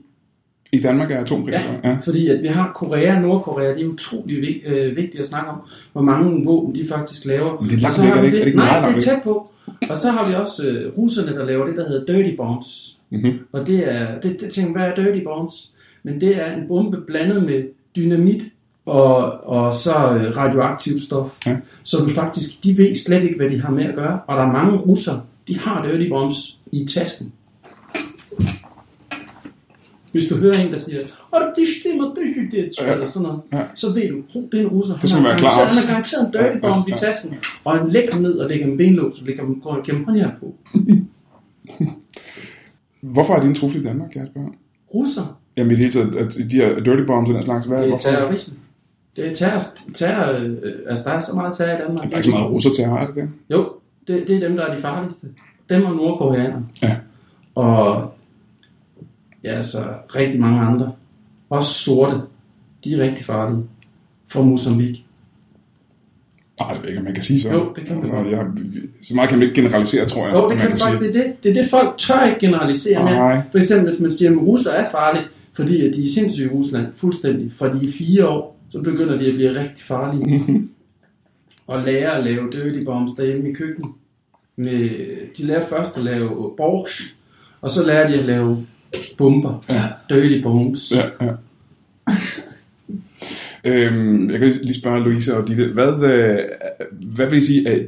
I Danmark er atomkrig. Ja, så? ja. fordi at vi har Korea og Nordkorea, det er utrolig vig, øh, vigtigt at snakke om, hvor mange våben de faktisk laver. Men det er langt væk, er det ikke? Er det ikke Nej, meget langt det er tæt på. Og så har vi også øh, russerne, der laver det, der hedder dirty bombs. Mm-hmm. Og det er, det, det tænker, hvad er dirty bombs? Men det er en bombe blandet med dynamit og, og så øh, radioaktivt stof. Ja. Så du faktisk, de ved slet ikke, hvad de har med at gøre. Og der er mange russer, de har dirty bombs i tasken. Hvis du hører en, der siger, og det stemmer, det er det, eller sådan noget, Ja. så ved du, "Hov, det er en russer. Det man være klar. Han har garanteret en dirty ja, bomb i tasken, og han lægger ned og lægger ham benlås, og lægger ham, går gennem håndjern på. *laughs* Hvorfor er det en trussel i Danmark, kan jeg spørge? Russer, Jamen i det hele taget, at de her dirty bombs og den slags, hvad det er hvorfor? terrorisme. Det er terror, terror øh, altså der er så meget terror i Danmark. Der er ikke så meget russer at have det der. Jo, det, det er dem, der er de farligste. Dem og nordkoreanerne. Ja. Og ja, altså rigtig mange andre. Også sorte. De er rigtig farlige. Fra Mozambique. Nej, det ved jeg ikke, man kan sige så. Jo, det kan man altså, jeg, så meget kan man ikke generalisere, tror jeg. Jo, det man kan faktisk, det er det. Det er det, folk tør ikke generalisere med. For eksempel, hvis man siger, at russer er farlige, fordi at de er sindssyge i Rusland, fuldstændig. Fra de er fire år, så begynder de at blive rigtig farlige. *laughs* og lære at lave dirty bombs derhjemme i køkkenet. Med, de lærer først at lave borsch, og så lærer de at lave bomber. Ja. Dirty bombs. Ja, ja. Øhm, jeg kan lige spørge Louise og Ditte, hvad, øh, hvad vil I sige, at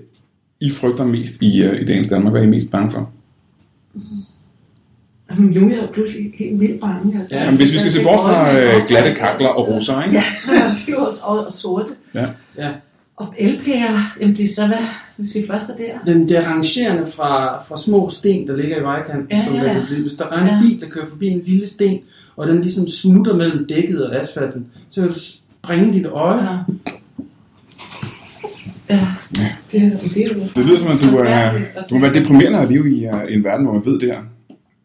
I frygter mest i, øh, i dagens Danmark? Hvad er I mest bange for? Jamen, nu er jeg pludselig helt vildt bange. Altså. Ja, Jamen, hvis vi skal se bort fra øh, glatte kakler og roser, ikke? Ja, *laughs* det er jo også og, og sorte. Ja. Ja. Og elpærer, jamen det er så hvad, hvis vi først er der. Den der rangerende fra, fra små sten, der ligger i vejkanten, Ja, som ja, kan hvis der er en Ja. bil, der kører forbi en lille sten, og den ligesom smutter mellem dækket og asfalten, så kan du springe dit øje. Ja. Ja, det, er- det er jo... Det lyder som, at du, er, du må være deprimerende at leve i uh, en verden, hvor man ved det her.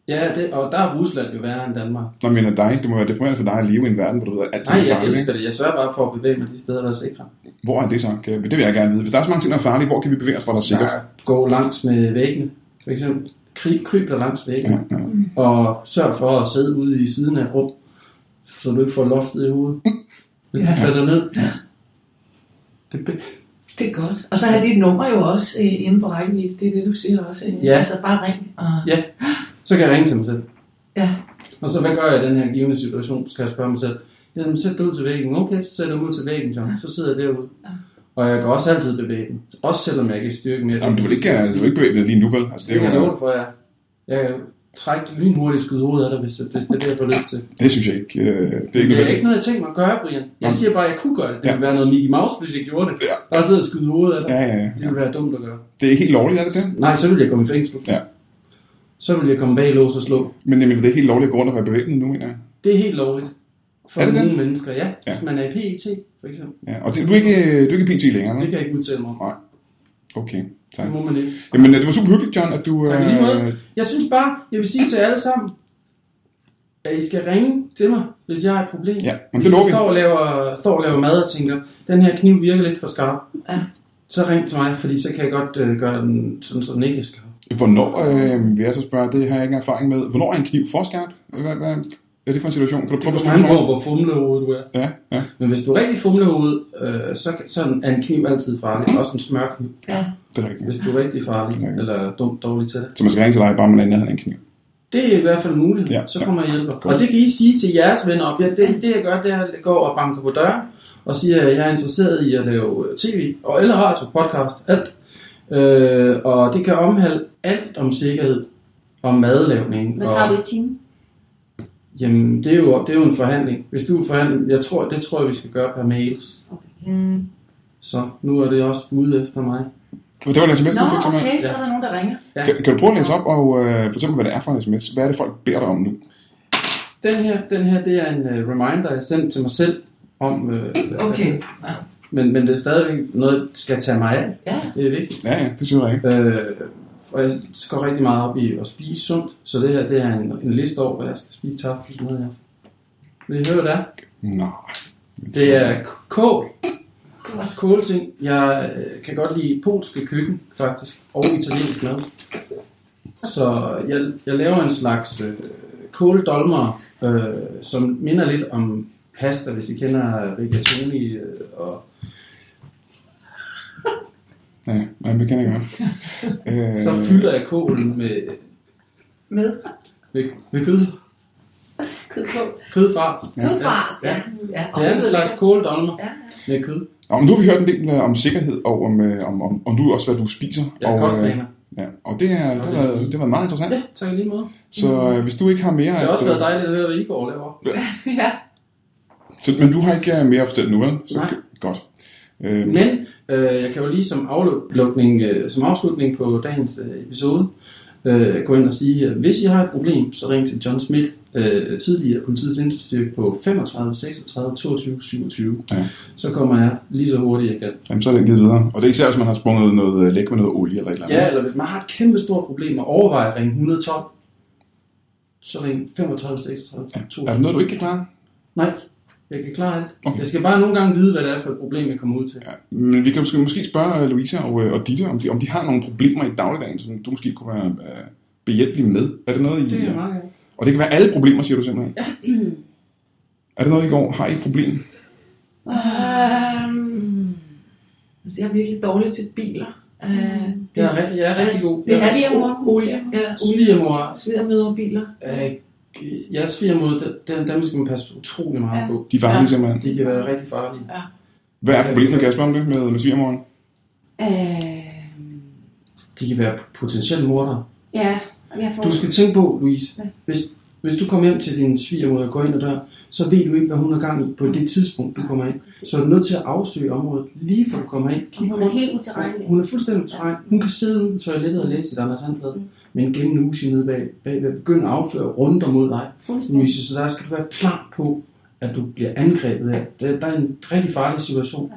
Ja, det, og der er Rusland jo værre end Danmark. Når jeg mener dig, det må være deprimerende for dig at leve i en verden, hvor du ved, at alt Nej, er jeg farligt. elsker ikke? det. Jeg sørger bare for at bevæge mig de steder, der er sikre. Hvor er det så? Kan jeg, det vil jeg gerne vide. Hvis der er så mange ting, der er farlige, hvor kan vi bevæge os, hvor der er sikkert? Der gå langs med væggene, for eksempel. Kryb, kryb der langs væggene. Ja, ja. Og sørg for at sidde ude i siden af et rum, så du ikke får loftet i hovedet. Hvis det Ja. falder ned. Ja. Det, det, Det er godt. Og så har dit nummer jo også øh, inden for rækkevidde. Det er det, du siger også. øh. Ja. Altså bare ring. Og... Ja. så kan jeg ringe til mig selv. Ja. Og så hvad gør jeg i den her givende situation? Skal jeg spørge mig selv. Jamen sæt dig ud til væggen. Okay, så sætter jeg mig ud til væggen, John. Så sidder jeg derude. Ja. Og jeg kan også altid bevæge den. Også selvom jeg ikke kan styrke mere. Jamen, du vil ikke, øh, du vil ikke bevæge dig lige nu, vel? Altså, Det det, er jo, dig for, ja. Jeg trække lynhurtigt skyde hovedet af dig, hvis, hvis det er det, jeg får lyst til. det synes jeg ikke. øh, Det er ikke Det er nødvendigt. ikke noget, jeg tænker mig at gøre, Brian. Jeg Jamen. siger bare, at jeg kunne gøre det. Det Ja. ville være noget Mickey Mouse, hvis jeg gjorde det. Ja. Bare sidde og skyde hovedet af dig. Ja, ja, ja. Det ville være dumt at gøre. Det er helt lovligt, er det det? Nej, så ville jeg komme i fængsel. Ja. Så ville jeg komme bag lås og slå. Men jeg mener, det er helt lovligt at gå rundt og være bevæbnet nu, mener jeg. Det er helt lovligt. For Er det nogle det? mennesker, ja. Ja. Hvis man er i PET, for eksempel. Ja, og det, du, er ikke, du er ikke PT længere, Det ne? kan jeg ikke udtale mig om. Nej. Okay, tak. Det må man ikke. Jamen, det var super hyggeligt, John, at du... Tak lige måde. øh, Jeg synes bare, jeg vil sige til alle sammen, at I skal ringe til mig, hvis jeg har et problem. Ja, men hvis det lover jeg vi. står og, laver, står og laver mad og tænker, den her kniv virker lidt for skarp. Ja. Så ring til mig, fordi så kan jeg godt øh, gøre den sådan, så den ikke er skarp. Hvornår, øh, vil jeg så spørge, det har jeg ikke erfaring med. Hvornår er en kniv for skarp? Hvad, hvad er det for en situation? Kan du prøve at Det beskrive det hvor fumlehovedet du er. Ja, ja, Men hvis du er rigtig fumlehovedet, øh, så, så er en kniv altid farlig. Også en smørkniv, Ja. det er rigtigt. hvis du er rigtig farlig Ja. eller dumt dårlig til det. Så man skal ringe til dig, bare man lander en kniv. Det er i hvert fald en mulighed. Ja, Ja, så ja. kommer jeg og hjælper. Godt. Og det kan I sige til jeres venner op. Ja, det, det jeg gør, det er, at jeg går og banker på døren og siger, at jeg er interesseret i at lave øh, tv og eller radio, podcast, alt. Øh, og det kan omhandle alt om sikkerhed og madlavning. Hvad og, tager du i timen? Jamen, det er, jo, det er jo en forhandling. Hvis du er forhandling, jeg tror, det tror jeg, vi skal gøre per mails. Mm. Så nu er det også bud efter mig. Det var en sms, du Nå, fik til mig. okay, så er der nogen, der ringer. Ja. Kan, kan du prøve at læse op og øh, fortælle mig, hvad det er for en sms? Hvad er det, folk beder dig om nu? Den her, den her det er en uh, reminder, jeg sendte til mig selv om... Uh, Okay. Ja. Men, men det er stadigvæk noget, jeg skal tage mig af. ja. Det er vigtigt. Ja, ja, det synes jeg ikke. Øh, og jeg går rigtig meget op i at spise sundt, så det her det er en, en liste over, hvad jeg skal spise til aften. Sådan noget, ja. Vil I høre, hvad det er? Nej. Det er kål. Kålting. Jeg øh, kan godt lide polske køkken, faktisk, og italiensk mad. Så jeg, jeg laver en slags øh, kåldolmer, øh, som minder lidt om pasta, hvis I kender rigatoni øh, og Ja, ja det kan jeg godt. Øh, *laughs* så fylder jeg kålen med, Med med, med kød, kødkål. kødfars. Kødfars, ja. Ja. ja. Det er en slags kåldolmer Ja, med kød. Nå, men nu har vi hørt en del øh, om sikkerhed og om, øh, om, om, om du også, hvad du spiser. Ja, og, kostvaner. Ja, og det, er, det, har, været, det har været meget interessant. Ja, tak i lige måde. Så øh, hvis du ikke har mere... Det har også at, været dejligt at høre, hvad Igor laver. ja. Så, men du har ikke øh, mere at fortælle nu, vel? Så, Nej. Godt. Øh, Men øh, jeg kan jo lige som, aflukning, øh, som afslutning på dagens øh, episode øh, gå ind og sige, at hvis I har et problem, så ring til John Schmidt, øh, tidligere politiets indsatsstyrke på 35 36 22 27. Ja. Så kommer jeg lige så hurtigt jeg kan. Jamen, så er det givet videre. Og det er især, hvis man har sprunget noget øh, læk med noget olie eller et eller andet. Ja, eller hvis man har et kæmpe stort problem og overvejer at ringe 112, så ring 35 36 22. Er der noget, du ikke kan klare? Nej, jeg kan klare alt. Okay. Jeg skal bare nogle gange vide, hvad det er for et problem, jeg kommer ud til. Ja. Men vi kan måske, måske spørge øh, Louisa og, øh, og Ditte, om de, om de har nogle problemer i dagligdagen, som du måske kunne være øh, behjælpelig med. Er det noget, I... Det er meget gerne. Og det kan være alle problemer, siger du simpelthen? Ja. er det noget, I går? Har I et problem? Um, altså, jeg er virkelig dårlig til biler. Uh, Jeg er rigtig, jeg er rigtig god. Det er Svigermor. olie. Ja, svigermor, Svigermøder biler. øh, jeres svigermor, den, dem skal man passe utrolig meget Ja. på. De er farlige Ja. simpelthen. De kan være rigtig farlige. Hvad er problemet, Kasper, om det med, med svigermoren? Øh, De kan være potentielle mordere. ja, jeg får... Du skal tænke på, Louise, Ja. hvis, hvis du kommer hjem til din svigermor og går ind ad dør, så ved du ikke, hvad hun har gang i på det tidspunkt, du kommer ind. Så er du nødt til at afsøge området lige før du kommer ind. Kig Hun er helt utilregnelig. Hun er fuldstændig utilregnelig. Hun kan sidde ude på toilettet og læse i Anders Sandblad, Mm. Men gennem uge nede bag, bag, bag begynde at afføre runder mod dig. Så der skal du være klar på, at du bliver angrebet af. Der, der er en rigtig farlig situation.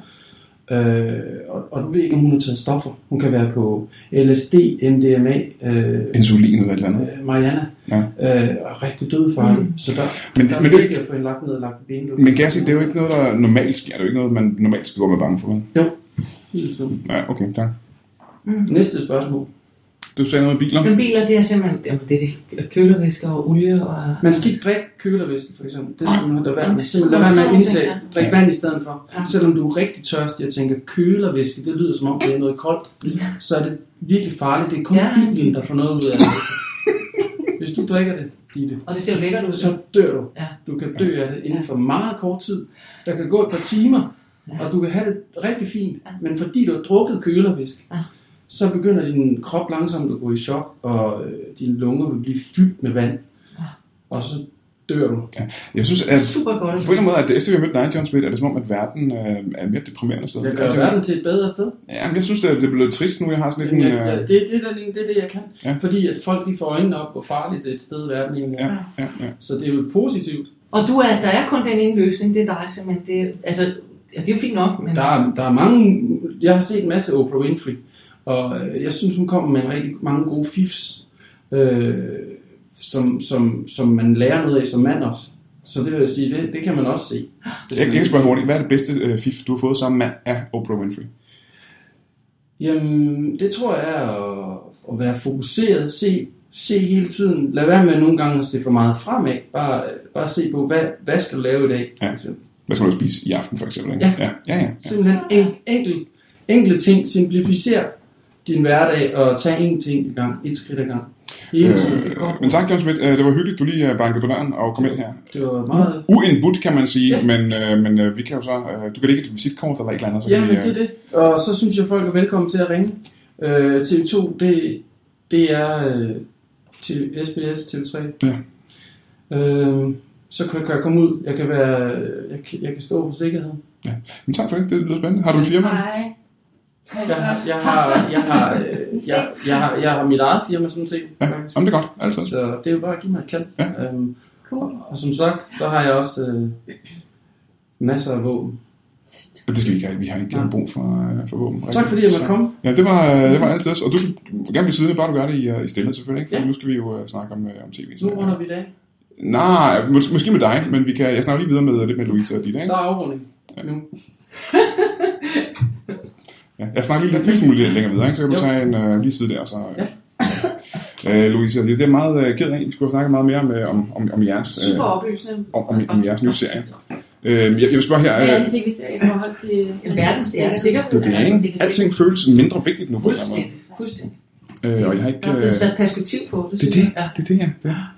Øh, og, og du ved ikke, om hun har taget stoffer. Hun kan være på LSD, MDMA, øh, Insulin eller et eller andet. øh, Mariana, Ja. øh, og rigtig dødfarlig. Mm. Så der, Men, der er men, virkelig det, at få en lagt ned og lagt i benet. men kan jeg sige, det er jo ikke noget, der normalt sker. Det er jo ikke noget, man normalt skal gå med bange for. Jo, hele tiden. Ja, okay, tak. Næste spørgsmål. Du sagde noget med biler. Men biler, det er simpelthen jamen, det er det. kølervæsker og olie og... Man skal ikke drikke kølervæske, for eksempel. Det skal man lade være med. Simpelthen lade være med at indtage. Drik Ja. vand i stedet for. Ja. Selvom du er rigtig tørstig og tænker, kølervæske, det lyder som om det er noget koldt. Så er det virkelig farligt. Det er kun Ja. bilen, der får noget ud af det. Hvis du drikker det, Ditte, Og det ser jo lækkert ud. så dør du. Ja. Du kan dø af det inden for meget kort tid. Der kan gå et par timer, og du kan have det rigtig fint. Men fordi du har drukket kølervæske, Ja. Så begynder din krop langsomt at gå i chok, og øh, dine lunger vil blive fyldt med vand. Og så dør du. Jeg synes, at Super godt. på en eller anden måde, at efter vi har mødt dig, John Smith, er det som om, at verden øh, er et mere deprimerende sted. Jeg gør Jeg tænker- verden til et bedre sted. Ja, men jeg synes, det er det er blevet trist nu. Jeg har sådan lidt en... jeg, jeg, Øh, det, det, er det, det er det, jeg kan. Ja. Fordi at folk de får øjnene op, hvor farligt et sted verden egentlig er. ja, ja, ja. Så det er jo positivt. Og du er, der er kun den ene løsning, det er dig simpelthen. Det, altså, ja, det er jo fint nok, men... Der er, der er mange... Jeg har set en masse Oprah Winfrey, og øh, jeg synes, hun kommer med en rigtig mange gode fifs, øh, som, som, som man lærer noget af som mand også. Så det vil jeg sige, det, det kan man også se. Jeg, jeg kan spørge hurtigt. Hvad er det bedste øh, fif, du har fået sammen mand af Oprah Winfrey? Jamen, det tror jeg er at, at være fokuseret, se, se hele tiden. Lad være med nogle gange at se for meget fremad. Bare, bare se på, hvad, hvad skal du lave i dag? Ja. Hvad skal du spise i aften, for eksempel? Ikke? Ja. ja, ja. ja. Simpelthen en, enkel, enkle ting. Simplificer din hverdag og tag en ting i gang. Et skridt ad gang. Hele tiden. Det, Øh, men tak, John Schmidt. Øh, Det var hyggeligt, du lige øh, bankede på døren og kom ind her. det var meget... Uindbudt, kan man sige, Ja. men, øh, men øh, vi kan jo så... Øh, du kan lægge et visitkort eller et eller andet, så Ja, men vi... det er det. Og så synes jeg, folk er velkommen til at ringe. Øh, TV2, det, det er øh, til SBS, TV3. Ja. Øh, så kan, kan jeg komme ud. Jeg kan, være, jeg, kan- jeg kan stå for sikkerheden. Men tak for det, det lyder spændende. Har du en firma? Hej. Jeg har, jeg har, jeg har, øh, *laughs* jeg, jeg har, jeg har mit eget firma sådan set. Ja, faktisk. jamen det er godt, altid. Så det er jo bare at give mig et kald. Ja. Øhm, Cool. og, og som sagt, så har jeg også øh, masser af våben. Det skal vi ikke have. Vi har ikke Nej. brug for, øh, for våben. Tak fordi jeg måtte komme. Ja, det var, øh, det var altid også. Og du må gerne blive siddende, bare du gør det i, i stille selvfølgelig. Ikke? For Ja. nu skal vi jo øh, snakke om, øh, om tv. Så, Nu runder vi i dag. Nej, mås- måske med dig, men vi kan, jeg snakker lige videre med lidt med Louise og Dita, ikke? Der er afrunding nu. *laughs* Ja, jeg snakker lige lidt lille smule længere videre, ikke? så kan du Jo. tage en øh, lige side der. Så, Ja. øh, Louise, det er meget øh, ked af. Vi skulle have snakket meget mere med, om, om, om jeres, Super øh, oplysende. om, om, om jeres nye serie. Øh, jeg, jeg vil spørge her, Hvad er øh, en tv-serie i forhold til... En verdens ja, sikkert. det, det er, ikke? Alting føles mindre vigtigt nu Fuldstændig. Fuldstændig. Øh, og jeg har ikke... Er Øh, blevet sat perspektiv på det. det er det, det er det, ja. Det. er.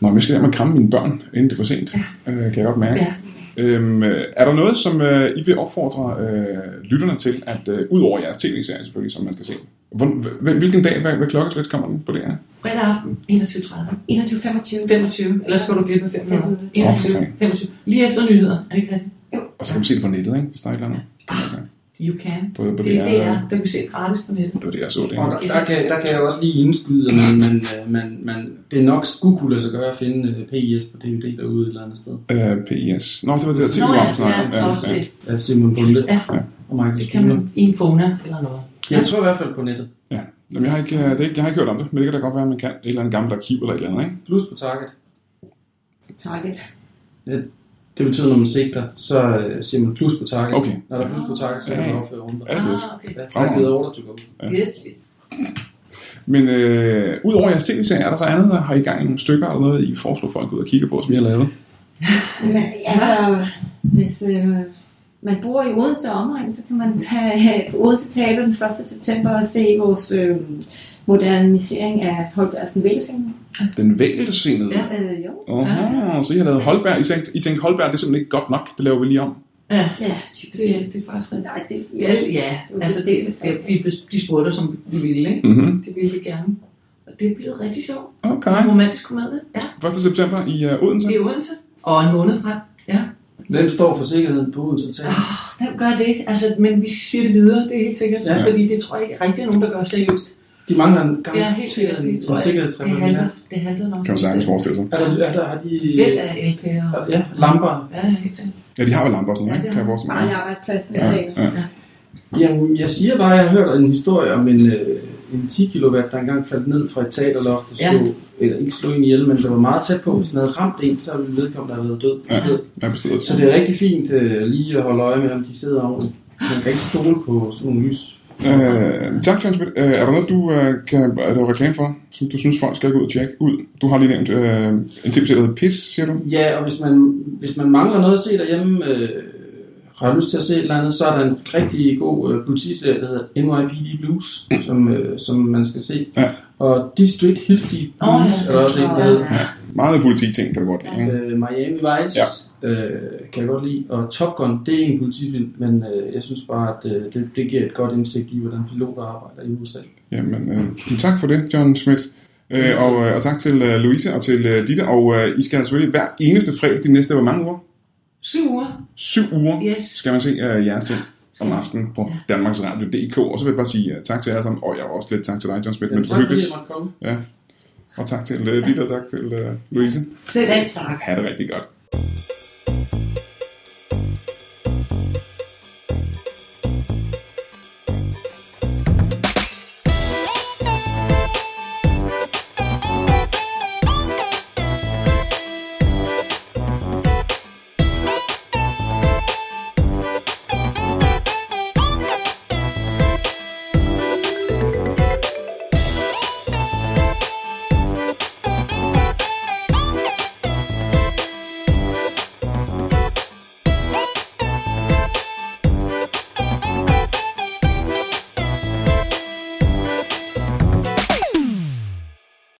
Nå, men jeg skal hjem og kramme mine børn, inden det er for sent. Øh, kan jeg godt mærke. Ja. Øhm, øh, er der noget, som øh, I vil opfordre øh, lytterne til, at øh, ud over jeres tv-serie selvfølgelig, som man skal se? Hvor, hvil- hvilken dag, hvad, hvad klokkeslæt kommer den på det her? Fredag aften, 21.30. 21.25. 25, ellers skal du glip af 5 minutter. for 21, fanden. 25. Lige efter nyheder, er det ikke rigtigt? Og så kan man se det på nettet, ikke? hvis der er et eller andet. Okay. You can. På, på Det, DR, det er, det kan se gratis på nettet. Det, jeg så det. Og der, der, kan, der kan jeg også lige indskyde, at man, man, øh, man, man, det er nok skulle kunne lade sig gøre at finde øh, PIS på DVD derude et eller andet sted. Øh, PIS. Nå, det var det der tv Nå ja, snakkede ja, om. det. Af Simon Bunde Ja. og Michael Det kan man i en Fona eller noget. Jeg tror i hvert fald på nettet. Ja. Jamen, jeg har, ikke, øh, det er ikke, jeg har ikke hørt om det, men det kan da godt være, at man kan. Et eller andet gammelt arkiv eller et eller andet, ikke? Plus på Target. Target. Det betyder, når man sigter, så øh, siger man plus på Target. Okay. Når der er plus på Target, så kan Ja. man opføre runder. Altid. Ah, okay. Ja, er givet order to go. Ja. Yes, yes. Men øh, udover jeres tv-serie, er der så andet, der har I gang i nogle stykker eller noget, I foreslår folk ud og kigge på, som I har lavet? *laughs* Altså, hvis øh, man bor i Odense omegn, så kan man tage på Odense Teater den 1. september og se vores øh, modernisering af Holbergsen Vælsing. Den vælgescenede. Ja. Øh, jo. Oho, så I har lavet Holberg. I tænkte, I tænkte Holberg, det er simpelthen ikke godt nok. Det laver vi lige om. Ja, Ja, det, det er faktisk rigtigt. Nej, det, Ja, ja, Det var altså det, det, vi, bes- de spurgte, som vi ville, ikke? Mm-hmm. Det ville vi gerne. Og det blev rigtig sjovt. Okay. En romantisk komedie. Ja, 1. september i uh, Odense. i Odense. Og en måned frem. Ja. Hvem står for sikkerheden på Odense Teater? Ah, hvem gør det? Altså, men vi siger det videre, det er helt sikkert. Ja. Fordi det tror jeg ikke rigtig er nogen, der gør seriøst. De mangler en gammel Ja, helt sikkert. Det tror en jeg. Det sikkerhedsrepræsentant. handler, det handler nok. Kan man sagtens forestille sig. Er der, er der, har de... Væld af LP'er. Og, Ja, lamper. ja, helt sikkert. Ja, de har vel lamper og sådan Ja, noget, kan jeg forestille Bare i mig. arbejdspladsen. Ja, Ja. ja. Jamen, jeg siger bare, at jeg har hørt en historie om en, øh, en 10 kW, der engang faldt ned fra et teaterloft og Ja. slog, eller ikke slog en ihjel, men det var meget tæt på. Hvis den havde ramt en, så ville vedkommende have været død. Ja. Bestod Så det er rigtig fint øh, lige at holde øje med, om de sidder ordentligt. Man kan ikke stole på sådan nogle lys. Øh, tak, John Schmidt. Øh, er der noget, du øh, kan er der reklame for, som du synes, folk skal gå ud og tjekke ud? Du har lige nævnt øh, en tv-serie, der hedder Pis, siger du? Ja, og hvis man, hvis man mangler noget at se derhjemme, øh, har lyst til at se et eller andet, så er der en rigtig god øh, politiserie, der hedder NYPD Blues, som, øh, som man skal se. Ja. Og District Hillsty Åh, Blues, ja, er der også en, der hedder. ja. Meget politi-ting, kan du godt lide. Øh, Miami Vice ja. øh, kan jeg godt lide, og Top Gun, det er ikke en politifilm, men øh, jeg synes bare, at øh, det, det giver et godt indsigt i, hvordan piloter arbejder i USA. Jamen, øh, tak for det, John Schmidt. Øh, og, øh, og tak til øh, Louise og til øh, Ditte. Og øh, I skal selvfølgelig hver eneste fredag de næste, hvor mange uger? Syv uger. Syv uger Yes. skal man se øh, jeres ting om aftenen på Danmarks Radio.dk. Og så vil jeg bare sige uh, tak til jer sammen. Og jeg vil også lidt tak til dig, John Schmidt, men det var tak fordi hyggeligt. Ja. Og tak til uh, Ditte, og tak til uh, Louise. Selv tak. Ha' det rigtig godt.